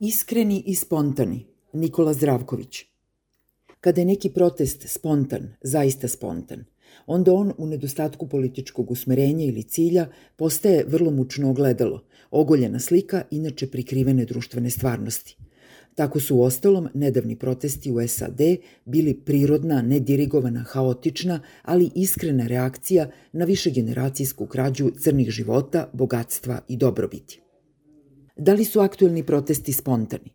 Iskreni i spontani, Nikola Zdravković. Kada je neki protest spontan, zaista spontan, onda on u nedostatku političkog usmerenja ili cilja postaje vrlo mučno ogledalo, ogoljena slika inače prikrivene društvene stvarnosti. Tako su u ostalom nedavni protesti u SAD bili prirodna, nedirigovana, haotična, ali iskrena reakcija na višegeneracijsku krađu crnih života, bogatstva i dobrobiti. Da li su aktuelni protesti spontani?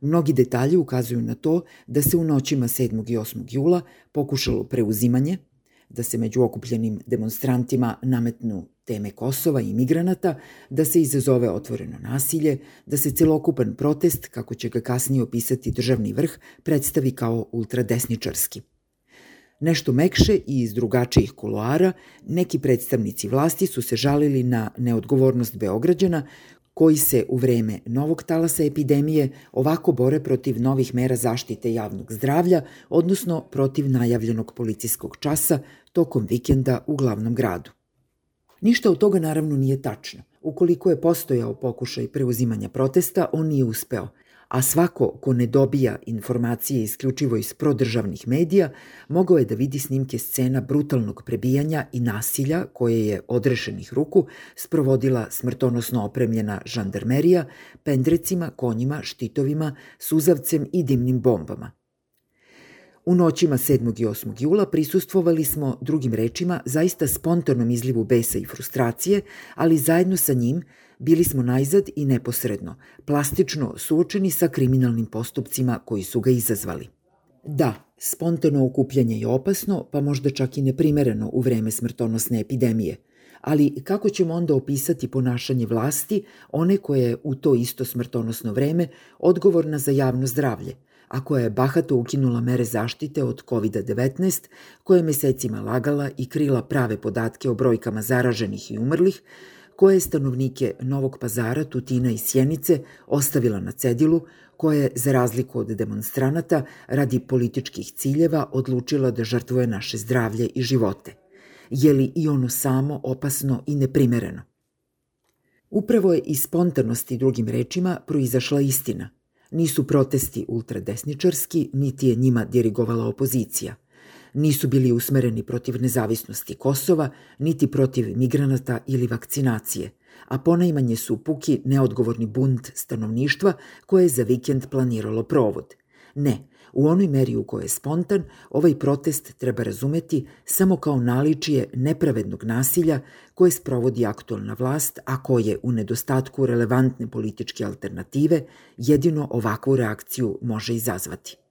Mnogi detalji ukazuju na to da se u noćima 7. i 8. jula pokušalo preuzimanje, da se među okupljenim demonstrantima nametnu teme Kosova i migranata, da se izazove otvoreno nasilje, da se celokupan protest, kako će ga kasnije opisati državni vrh, predstavi kao ultradesničarski. Nešto mekše i iz drugačijih kuloara, neki predstavnici vlasti su se žalili na neodgovornost Beograđana koji se u vreme novog talasa epidemije ovako bore protiv novih mera zaštite javnog zdravlja, odnosno protiv najavljenog policijskog časa tokom vikenda u glavnom gradu. Ništa od toga naravno nije tačno. Ukoliko je postojao pokušaj preuzimanja protesta, on nije uspeo – a svako ko ne dobija informacije isključivo iz prodržavnih medija, mogao je da vidi snimke scena brutalnog prebijanja i nasilja koje je odrešenih ruku sprovodila smrtonosno opremljena žandarmerija, pendrecima, konjima, štitovima, suzavcem i dimnim bombama. U noćima 7. i 8. jula prisustvovali smo, drugim rečima, zaista spontanom izlivu besa i frustracije, ali zajedno sa njim bili smo najzad i neposredno, plastično suočeni sa kriminalnim postupcima koji su ga izazvali. Da, spontano okupljanje je opasno, pa možda čak i neprimereno u vreme smrtonosne epidemije, ali kako ćemo onda opisati ponašanje vlasti, one koje je u to isto smrtonosno vreme odgovorna za javno zdravlje, a koja je bahato ukinula mere zaštite od COVID-19, koja je mesecima lagala i krila prave podatke o brojkama zaraženih i umrlih, koje je stanovnike Novog pazara, Tutina i Sjenice ostavila na cedilu, koja je, za razliku od demonstranata, radi političkih ciljeva odlučila da žrtvuje naše zdravlje i živote. Je li i ono samo opasno i neprimereno? Upravo je iz spontanosti drugim rečima proizašla istina. Nisu protesti ultradesničarski, niti je njima dirigovala opozicija nisu bili usmereni protiv nezavisnosti Kosova, niti protiv migranata ili vakcinacije, a ponajmanje su puki neodgovorni bunt stanovništva koje je za vikend planiralo provod. Ne, u onoj meri u kojoj je spontan, ovaj protest treba razumeti samo kao naličije nepravednog nasilja koje sprovodi aktualna vlast, a koje u nedostatku relevantne političke alternative jedino ovakvu reakciju može izazvati.